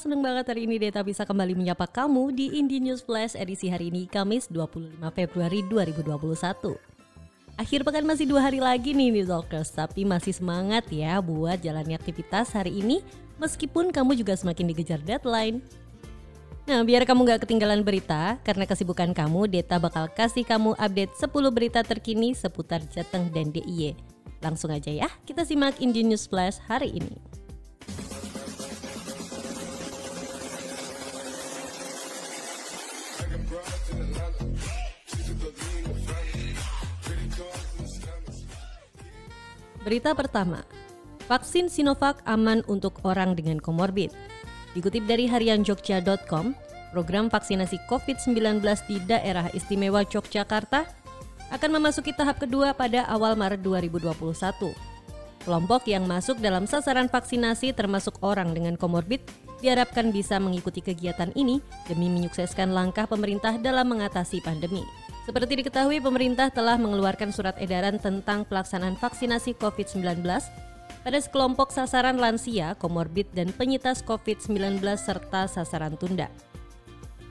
Seneng banget hari ini Deta bisa kembali menyapa kamu di Indie News Flash edisi hari ini Kamis 25 Februari 2021. Akhir pekan masih dua hari lagi nih Indie Talkers, tapi masih semangat ya buat jalani aktivitas hari ini meskipun kamu juga semakin dikejar deadline. Nah, biar kamu gak ketinggalan berita, karena kesibukan kamu, Deta bakal kasih kamu update 10 berita terkini seputar Jateng dan DIY. Langsung aja ya, kita simak Indie News Flash hari ini. Berita pertama, vaksin Sinovac aman untuk orang dengan komorbid. Dikutip dari harian jogja.com, program vaksinasi COVID-19 di daerah istimewa Yogyakarta akan memasuki tahap kedua pada awal Maret 2021. Kelompok yang masuk dalam sasaran vaksinasi termasuk orang dengan komorbid diharapkan bisa mengikuti kegiatan ini demi menyukseskan langkah pemerintah dalam mengatasi pandemi. Seperti diketahui, pemerintah telah mengeluarkan surat edaran tentang pelaksanaan vaksinasi COVID-19 pada sekelompok sasaran lansia, komorbid, dan penyintas COVID-19 serta sasaran tunda.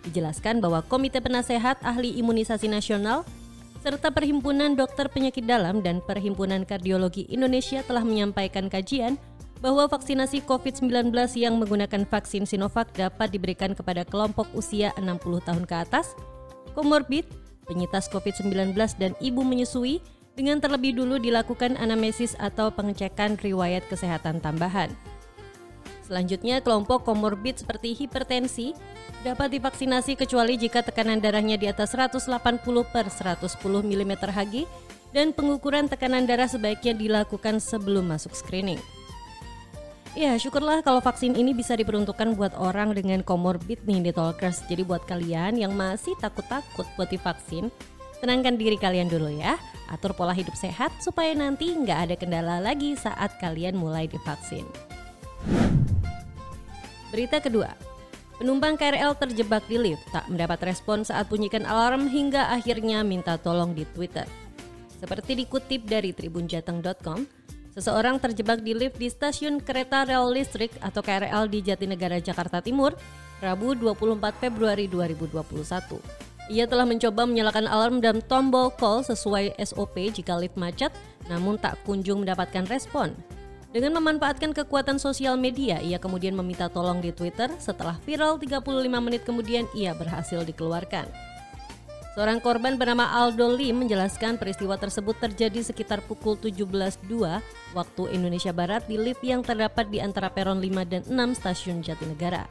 Dijelaskan bahwa Komite Penasehat Ahli Imunisasi Nasional serta Perhimpunan Dokter Penyakit Dalam dan Perhimpunan Kardiologi Indonesia telah menyampaikan kajian bahwa vaksinasi COVID-19 yang menggunakan vaksin Sinovac dapat diberikan kepada kelompok usia 60 tahun ke atas, komorbid, penyintas COVID-19 dan ibu menyusui dengan terlebih dulu dilakukan anamnesis atau pengecekan riwayat kesehatan tambahan. Selanjutnya, kelompok komorbid seperti hipertensi dapat divaksinasi kecuali jika tekanan darahnya di atas 180 per 110 mm Hg dan pengukuran tekanan darah sebaiknya dilakukan sebelum masuk screening. Ya, syukurlah kalau vaksin ini bisa diperuntukkan buat orang dengan komorbid nih di Talkers. Jadi buat kalian yang masih takut-takut buat divaksin, tenangkan diri kalian dulu ya. Atur pola hidup sehat supaya nanti nggak ada kendala lagi saat kalian mulai divaksin. Berita kedua, penumpang KRL terjebak di lift tak mendapat respon saat bunyikan alarm hingga akhirnya minta tolong di Twitter. Seperti dikutip dari tribunjateng.com, Seseorang terjebak di lift di stasiun kereta rel listrik atau KRL di Jatinegara, Jakarta Timur, Rabu 24 Februari 2021. Ia telah mencoba menyalakan alarm dan tombol call sesuai SOP jika lift macet, namun tak kunjung mendapatkan respon. Dengan memanfaatkan kekuatan sosial media, ia kemudian meminta tolong di Twitter. Setelah viral 35 menit kemudian, ia berhasil dikeluarkan. Seorang korban bernama Aldo Lim menjelaskan peristiwa tersebut terjadi sekitar pukul 17.02 waktu Indonesia Barat di lift yang terdapat di antara peron 5 dan 6 stasiun Jatinegara.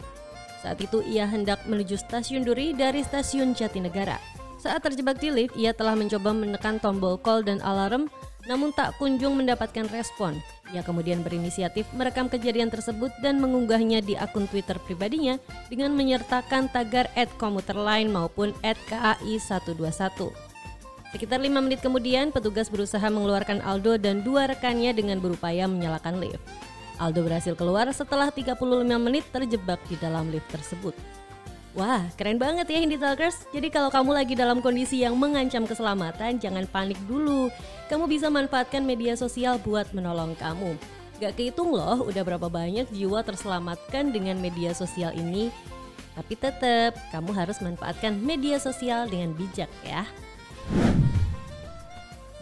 Saat itu ia hendak menuju stasiun Duri dari stasiun Jatinegara. Saat terjebak di lift, ia telah mencoba menekan tombol call dan alarm namun tak kunjung mendapatkan respon. Ia kemudian berinisiatif merekam kejadian tersebut dan mengunggahnya di akun Twitter pribadinya dengan menyertakan tagar komuter lain maupun KAI121. Sekitar lima menit kemudian, petugas berusaha mengeluarkan Aldo dan dua rekannya dengan berupaya menyalakan lift. Aldo berhasil keluar setelah 35 menit terjebak di dalam lift tersebut. Wah, keren banget ya Hindi Talkers. Jadi kalau kamu lagi dalam kondisi yang mengancam keselamatan, jangan panik dulu. Kamu bisa manfaatkan media sosial buat menolong kamu. Gak kehitung loh udah berapa banyak jiwa terselamatkan dengan media sosial ini. Tapi tetap, kamu harus manfaatkan media sosial dengan bijak ya.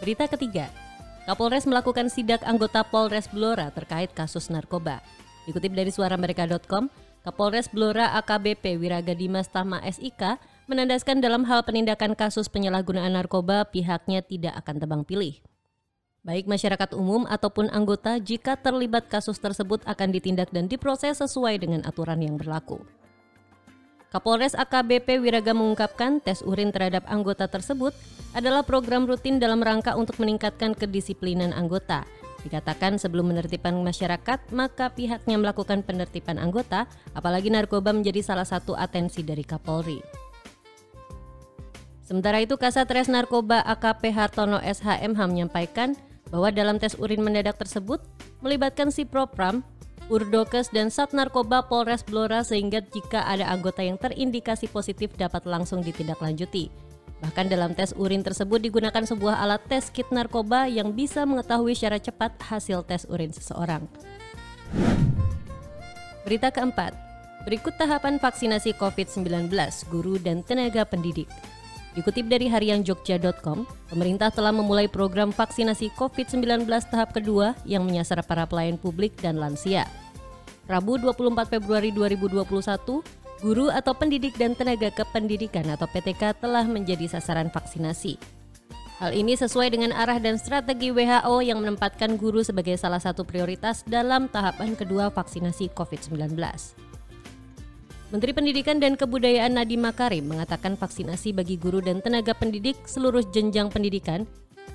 Berita ketiga, Kapolres melakukan sidak anggota Polres Blora terkait kasus narkoba. Dikutip dari suaramereka.com, Kapolres Blora AKBP Wiraga Dimas Tama SIK menandaskan dalam hal penindakan kasus penyalahgunaan narkoba pihaknya tidak akan tebang pilih. Baik masyarakat umum ataupun anggota jika terlibat kasus tersebut akan ditindak dan diproses sesuai dengan aturan yang berlaku. Kapolres AKBP Wiraga mengungkapkan tes urin terhadap anggota tersebut adalah program rutin dalam rangka untuk meningkatkan kedisiplinan anggota Dikatakan sebelum menertibkan masyarakat, maka pihaknya melakukan penertiban anggota, apalagi narkoba menjadi salah satu atensi dari Kapolri. Sementara itu, Kasat Res Narkoba AKP Hartono SHMH menyampaikan bahwa dalam tes urin mendadak tersebut melibatkan si Propram, Urdokes dan Sat Narkoba Polres Blora sehingga jika ada anggota yang terindikasi positif dapat langsung ditindaklanjuti. Bahkan dalam tes urin tersebut digunakan sebuah alat tes kit narkoba yang bisa mengetahui secara cepat hasil tes urin seseorang. Berita keempat, Berikut tahapan vaksinasi COVID-19 guru dan tenaga pendidik. Dikutip dari harianjogja.com, pemerintah telah memulai program vaksinasi COVID-19 tahap kedua yang menyasar para pelayan publik dan lansia. Rabu 24 Februari 2021, guru atau pendidik dan tenaga kependidikan atau PTK telah menjadi sasaran vaksinasi. Hal ini sesuai dengan arah dan strategi WHO yang menempatkan guru sebagai salah satu prioritas dalam tahapan kedua vaksinasi COVID-19. Menteri Pendidikan dan Kebudayaan Nadiem Makarim mengatakan vaksinasi bagi guru dan tenaga pendidik seluruh jenjang pendidikan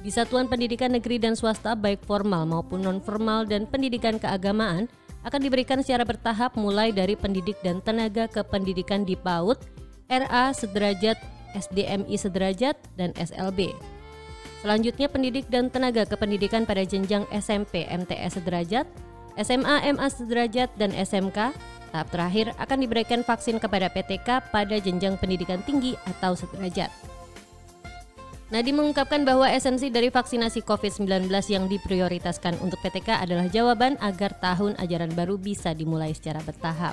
di satuan pendidikan negeri dan swasta baik formal maupun non-formal dan pendidikan keagamaan akan diberikan secara bertahap mulai dari pendidik dan tenaga kependidikan di PAUD, RA sederajat, SDMI sederajat, dan SLB. Selanjutnya pendidik dan tenaga kependidikan pada jenjang SMP MTS sederajat, SMA MA sederajat, dan SMK Tahap terakhir akan diberikan vaksin kepada PTK pada jenjang pendidikan tinggi atau sederajat. Nadi mengungkapkan bahwa esensi dari vaksinasi COVID-19 yang diprioritaskan untuk PTK adalah jawaban agar tahun ajaran baru bisa dimulai secara bertahap.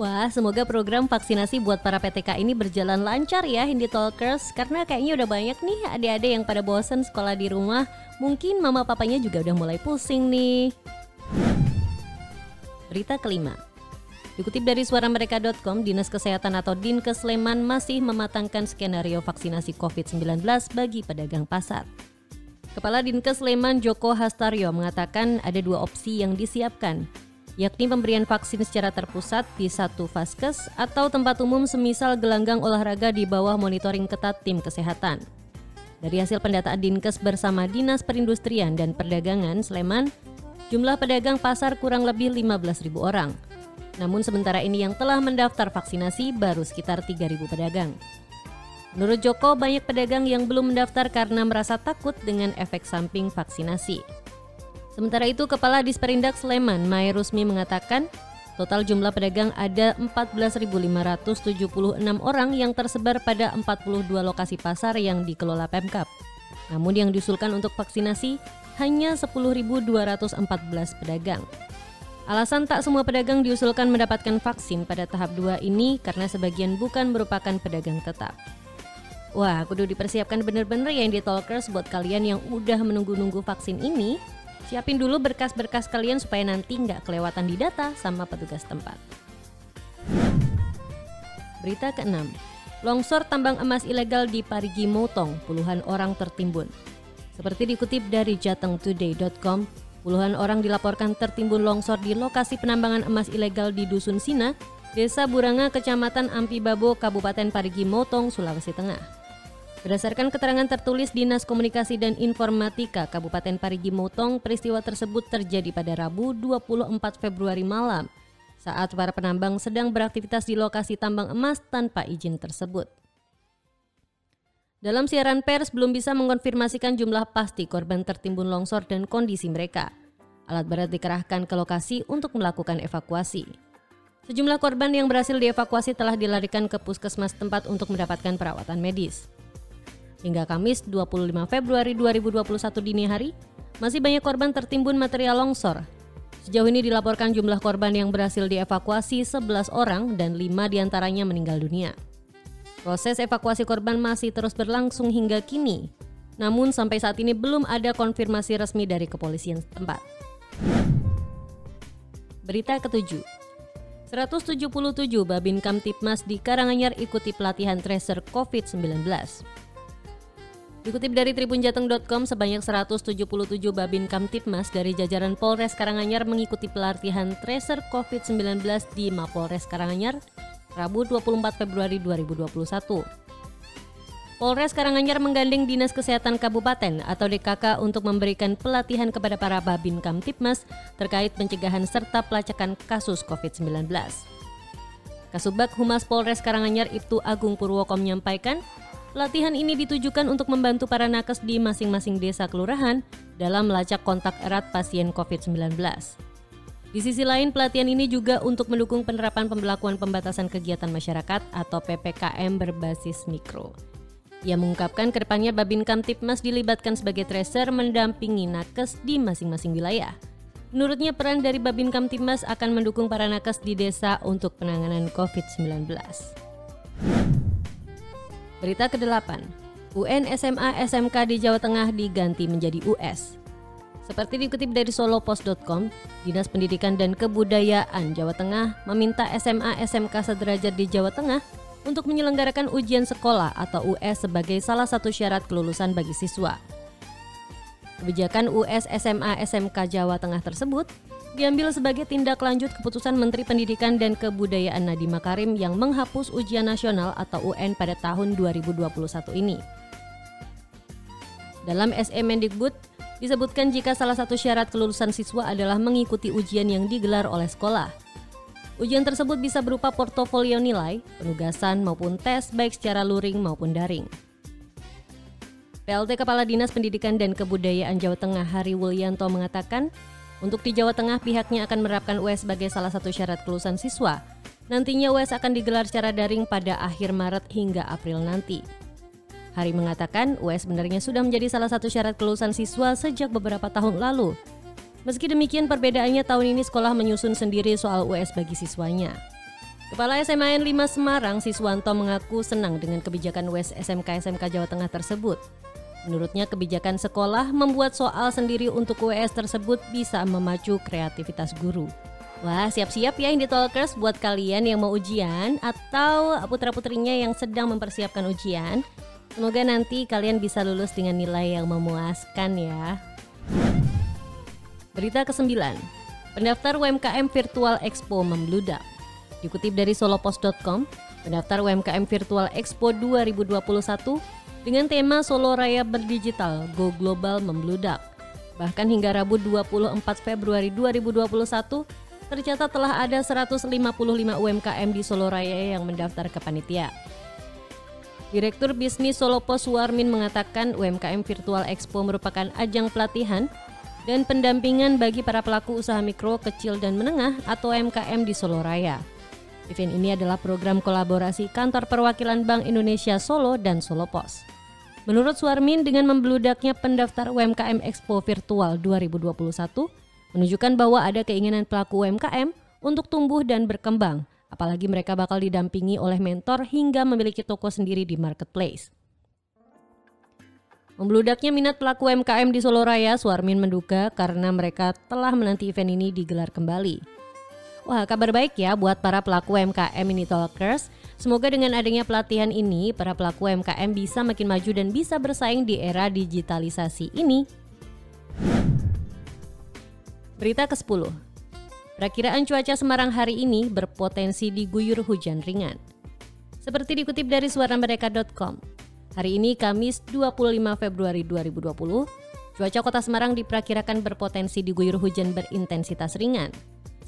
Wah, semoga program vaksinasi buat para PTK ini berjalan lancar ya Hindi Talkers. Karena kayaknya udah banyak nih adik-adik yang pada bosan sekolah di rumah. Mungkin mama papanya juga udah mulai pusing nih. Berita kelima Dikutip dari suaramereka.com, Dinas Kesehatan atau Dinkes Sleman masih mematangkan skenario vaksinasi COVID-19 bagi pedagang pasar. Kepala Dinkes Sleman Joko Hastaryo mengatakan ada dua opsi yang disiapkan, yakni pemberian vaksin secara terpusat di satu vaskes atau tempat umum semisal gelanggang olahraga di bawah monitoring ketat tim kesehatan. Dari hasil pendataan Dinkes bersama Dinas Perindustrian dan Perdagangan Sleman, jumlah pedagang pasar kurang lebih 15.000 orang – namun sementara ini yang telah mendaftar vaksinasi baru sekitar 3.000 pedagang. Menurut Joko, banyak pedagang yang belum mendaftar karena merasa takut dengan efek samping vaksinasi. Sementara itu, Kepala Disperindak Sleman, Mai Rusmi mengatakan, total jumlah pedagang ada 14.576 orang yang tersebar pada 42 lokasi pasar yang dikelola Pemkap. Namun yang diusulkan untuk vaksinasi hanya 10.214 pedagang. Alasan tak semua pedagang diusulkan mendapatkan vaksin pada tahap 2 ini karena sebagian bukan merupakan pedagang tetap. Wah, kudu dipersiapkan bener-bener ya yang di Talkers buat kalian yang udah menunggu-nunggu vaksin ini. Siapin dulu berkas-berkas kalian supaya nanti nggak kelewatan di data sama petugas tempat. Berita ke-6. Longsor tambang emas ilegal di Parigi Motong, puluhan orang tertimbun. Seperti dikutip dari jatengtoday.com, Puluhan orang dilaporkan tertimbun longsor di lokasi penambangan emas ilegal di Dusun Sina, Desa Buranga, Kecamatan Ampibabo, Kabupaten Parigi Motong, Sulawesi Tengah. Berdasarkan keterangan tertulis Dinas Komunikasi dan Informatika Kabupaten Parigi Motong, peristiwa tersebut terjadi pada Rabu 24 Februari malam saat para penambang sedang beraktivitas di lokasi tambang emas tanpa izin tersebut. Dalam siaran pers belum bisa mengkonfirmasikan jumlah pasti korban tertimbun longsor dan kondisi mereka. Alat berat dikerahkan ke lokasi untuk melakukan evakuasi. Sejumlah korban yang berhasil dievakuasi telah dilarikan ke puskesmas tempat untuk mendapatkan perawatan medis. Hingga Kamis 25 Februari 2021 dini hari, masih banyak korban tertimbun material longsor. Sejauh ini dilaporkan jumlah korban yang berhasil dievakuasi 11 orang dan 5 di antaranya meninggal dunia. Proses evakuasi korban masih terus berlangsung hingga kini. Namun sampai saat ini belum ada konfirmasi resmi dari kepolisian setempat. Berita ketujuh. 177 Babin Kamtipmas di Karanganyar ikuti pelatihan tracer COVID-19. Dikutip dari tribunjateng.com, sebanyak 177 Babin Kamtipmas dari jajaran Polres Karanganyar mengikuti pelatihan tracer COVID-19 di Mapolres Karanganyar Rabu 24 Februari 2021. Polres Karanganyar menggandeng Dinas Kesehatan Kabupaten atau DKK untuk memberikan pelatihan kepada para Babin Kamtipmas terkait pencegahan serta pelacakan kasus COVID-19. Kasubag Humas Polres Karanganyar Ibtu Agung Purwoko menyampaikan, pelatihan ini ditujukan untuk membantu para nakes di masing-masing desa kelurahan dalam melacak kontak erat pasien COVID-19. Di sisi lain, pelatihan ini juga untuk mendukung penerapan pembelakuan pembatasan kegiatan masyarakat atau PPKM berbasis mikro. Ia mengungkapkan ke depannya Babin Kamtipmas dilibatkan sebagai tracer mendampingi nakes di masing-masing wilayah. Menurutnya peran dari Babin Kamtimas akan mendukung para nakes di desa untuk penanganan COVID-19. Berita ke-8. UN SMA SMK di Jawa Tengah diganti menjadi US. Seperti dikutip dari solopos.com, Dinas Pendidikan dan Kebudayaan Jawa Tengah meminta SMA SMK sederajat di Jawa Tengah untuk menyelenggarakan ujian sekolah atau US sebagai salah satu syarat kelulusan bagi siswa. Kebijakan US SMA SMK Jawa Tengah tersebut diambil sebagai tindak lanjut keputusan Menteri Pendidikan dan Kebudayaan Nadiem Makarim yang menghapus ujian nasional atau UN pada tahun 2021 ini. Dalam SE Mendikbud, disebutkan jika salah satu syarat kelulusan siswa adalah mengikuti ujian yang digelar oleh sekolah. Ujian tersebut bisa berupa portofolio nilai, penugasan maupun tes baik secara luring maupun daring. PLT Kepala Dinas Pendidikan dan Kebudayaan Jawa Tengah Hari Wulyanto mengatakan, untuk di Jawa Tengah pihaknya akan menerapkan US sebagai salah satu syarat kelulusan siswa. Nantinya US akan digelar secara daring pada akhir Maret hingga April nanti. Hari mengatakan US sebenarnya sudah menjadi salah satu syarat kelulusan siswa sejak beberapa tahun lalu. Meski demikian perbedaannya tahun ini sekolah menyusun sendiri soal US bagi siswanya. Kepala SMAN 5 Semarang, Siswanto mengaku senang dengan kebijakan US SMK SMK Jawa Tengah tersebut. Menurutnya kebijakan sekolah membuat soal sendiri untuk US tersebut bisa memacu kreativitas guru. Wah, siap-siap ya Indie Talkers buat kalian yang mau ujian atau putra-putrinya yang sedang mempersiapkan ujian. Semoga nanti kalian bisa lulus dengan nilai yang memuaskan ya. Berita ke-9. Pendaftar UMKM Virtual Expo membludak. Dikutip dari solopos.com, pendaftar UMKM Virtual Expo 2021 dengan tema Solo Raya Berdigital Go Global membludak. Bahkan hingga Rabu 24 Februari 2021, tercatat telah ada 155 UMKM di Solo Raya yang mendaftar ke panitia. Direktur Bisnis Solo Pos Warmin mengatakan UMKM Virtual Expo merupakan ajang pelatihan dan pendampingan bagi para pelaku usaha mikro, kecil, dan menengah atau UMKM di Solo Raya. Event ini adalah program kolaborasi kantor perwakilan Bank Indonesia Solo dan Solo Pos. Menurut Suarmin, dengan membeludaknya pendaftar UMKM Expo Virtual 2021, menunjukkan bahwa ada keinginan pelaku UMKM untuk tumbuh dan berkembang, Apalagi mereka bakal didampingi oleh mentor hingga memiliki toko sendiri di marketplace. Membeludaknya minat pelaku UMKM di Solo Raya, Suarmin menduga karena mereka telah menanti event ini digelar kembali. Wah, kabar baik ya buat para pelaku UMKM ini talkers. Semoga dengan adanya pelatihan ini, para pelaku UMKM bisa makin maju dan bisa bersaing di era digitalisasi ini. Berita ke-10. Perakiraan cuaca Semarang hari ini berpotensi diguyur hujan ringan. Seperti dikutip dari suaramereka.com, hari ini Kamis 25 Februari 2020, cuaca kota Semarang diperkirakan berpotensi diguyur hujan berintensitas ringan.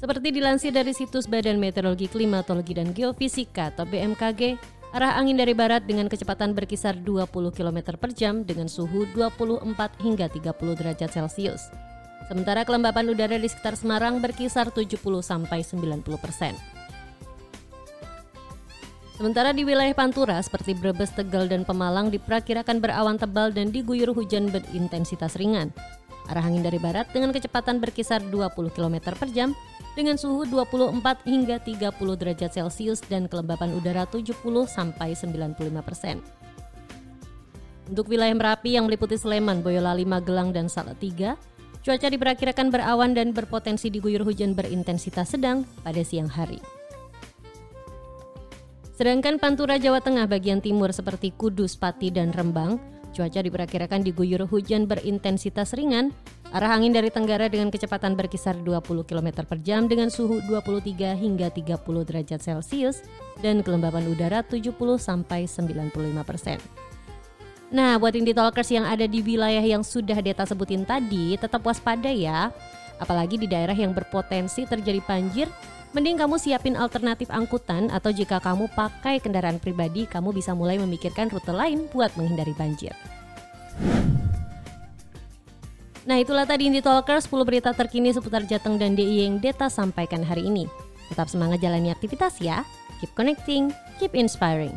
Seperti dilansir dari situs Badan Meteorologi, Klimatologi, dan Geofisika atau BMKG, arah angin dari barat dengan kecepatan berkisar 20 km per jam dengan suhu 24 hingga 30 derajat Celcius. Sementara kelembapan udara di sekitar Semarang berkisar 70 sampai 90 persen. Sementara di wilayah Pantura seperti Brebes, Tegal, dan Pemalang diperkirakan berawan tebal dan diguyur hujan berintensitas ringan. Arah angin dari barat dengan kecepatan berkisar 20 km per jam dengan suhu 24 hingga 30 derajat Celcius dan kelembapan udara 70 sampai 95 persen. Untuk wilayah Merapi yang meliputi Sleman, Boyolali, Magelang, dan Salatiga, Cuaca diperkirakan berawan dan berpotensi diguyur hujan berintensitas sedang pada siang hari. Sedangkan Pantura Jawa Tengah bagian timur seperti Kudus, Pati, dan Rembang, cuaca diperkirakan diguyur hujan berintensitas ringan, arah angin dari tenggara dengan kecepatan berkisar 20 km per jam dengan suhu 23 hingga 30 derajat Celcius dan kelembapan udara 70 sampai 95 persen. Nah, buat indie talkers yang ada di wilayah yang sudah Deta sebutin tadi, tetap waspada ya. Apalagi di daerah yang berpotensi terjadi banjir, mending kamu siapin alternatif angkutan atau jika kamu pakai kendaraan pribadi, kamu bisa mulai memikirkan rute lain buat menghindari banjir. Nah itulah tadi Indie Talkers 10 berita terkini seputar Jateng dan DIY yang Deta sampaikan hari ini. Tetap semangat jalani aktivitas ya. Keep connecting, keep inspiring.